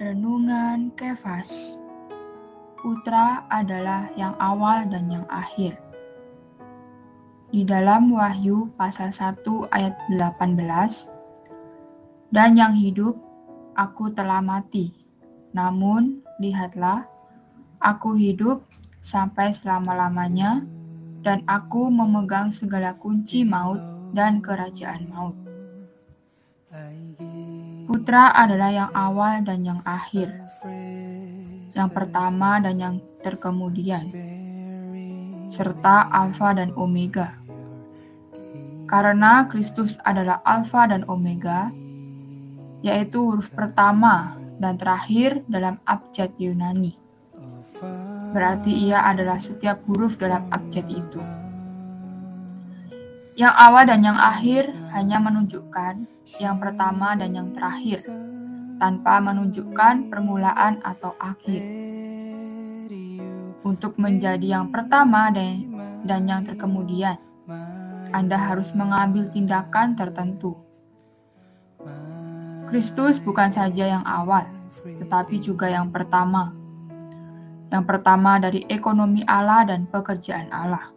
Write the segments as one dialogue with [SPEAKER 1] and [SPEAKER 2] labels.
[SPEAKER 1] Renungan Kefas Putra adalah yang awal dan yang akhir. Di dalam Wahyu pasal 1 ayat 18, Dan yang hidup, aku telah mati. Namun, lihatlah, aku hidup sampai selama-lamanya, dan aku memegang segala kunci maut dan kerajaan maut. Putra adalah yang awal dan yang akhir, yang pertama dan yang terkemudian, serta Alfa dan Omega. Karena Kristus adalah Alfa dan Omega, yaitu huruf pertama dan terakhir dalam abjad Yunani. Berarti ia adalah setiap huruf dalam abjad itu. Yang awal dan yang akhir hanya menunjukkan yang pertama dan yang terakhir, tanpa menunjukkan permulaan atau akhir. Untuk menjadi yang pertama dan, dan yang terkemudian, Anda harus mengambil tindakan tertentu. Kristus bukan saja yang awal, tetapi juga yang pertama. Yang pertama dari ekonomi Allah dan pekerjaan Allah.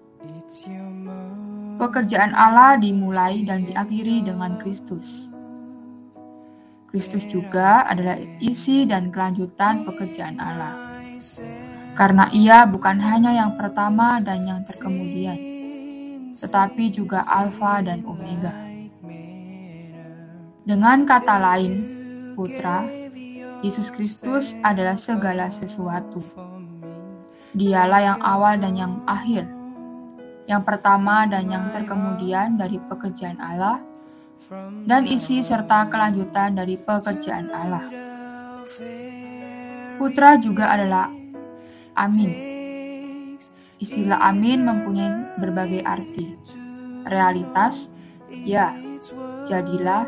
[SPEAKER 1] Pekerjaan Allah dimulai dan diakhiri dengan Kristus. Kristus juga adalah isi dan kelanjutan pekerjaan Allah. Karena ia bukan hanya yang pertama dan yang terkemudian, tetapi juga Alfa dan Omega. Dengan kata lain, Putra, Yesus Kristus adalah segala sesuatu. Dialah yang awal dan yang akhir, yang pertama dan yang terkemudian dari pekerjaan Allah, dan isi serta kelanjutan dari pekerjaan Allah. Putra juga adalah Amin. Istilah Amin mempunyai berbagai arti, realitas, ya, jadilah,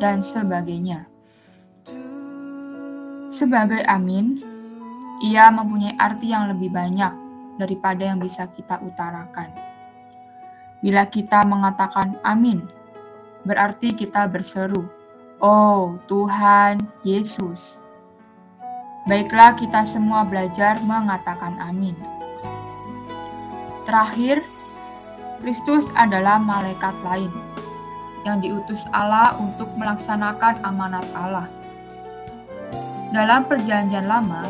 [SPEAKER 1] dan sebagainya. Sebagai Amin, ia mempunyai arti yang lebih banyak daripada yang bisa kita utarakan. Bila kita mengatakan amin, berarti kita berseru, "Oh Tuhan Yesus." Baiklah, kita semua belajar mengatakan amin. Terakhir, Kristus adalah malaikat lain yang diutus Allah untuk melaksanakan amanat Allah. Dalam Perjanjian Lama,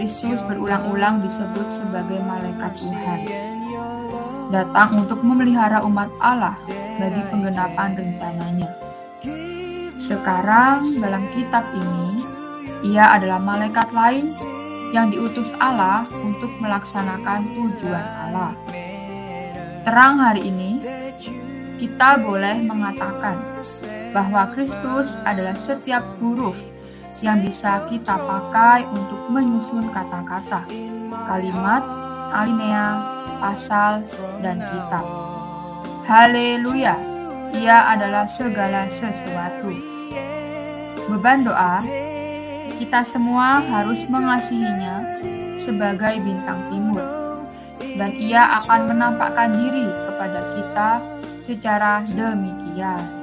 [SPEAKER 1] Kristus berulang-ulang disebut sebagai malaikat Tuhan datang untuk memelihara umat Allah bagi penggenapan rencananya. Sekarang dalam kitab ini, ia adalah malaikat lain yang diutus Allah untuk melaksanakan tujuan Allah. Terang hari ini, kita boleh mengatakan bahwa Kristus adalah setiap huruf yang bisa kita pakai untuk menyusun kata-kata, kalimat, alinea, pasal, dan kitab. Haleluya, ia adalah segala sesuatu. Beban doa, kita semua harus mengasihinya sebagai bintang timur, dan ia akan menampakkan diri kepada kita secara demikian.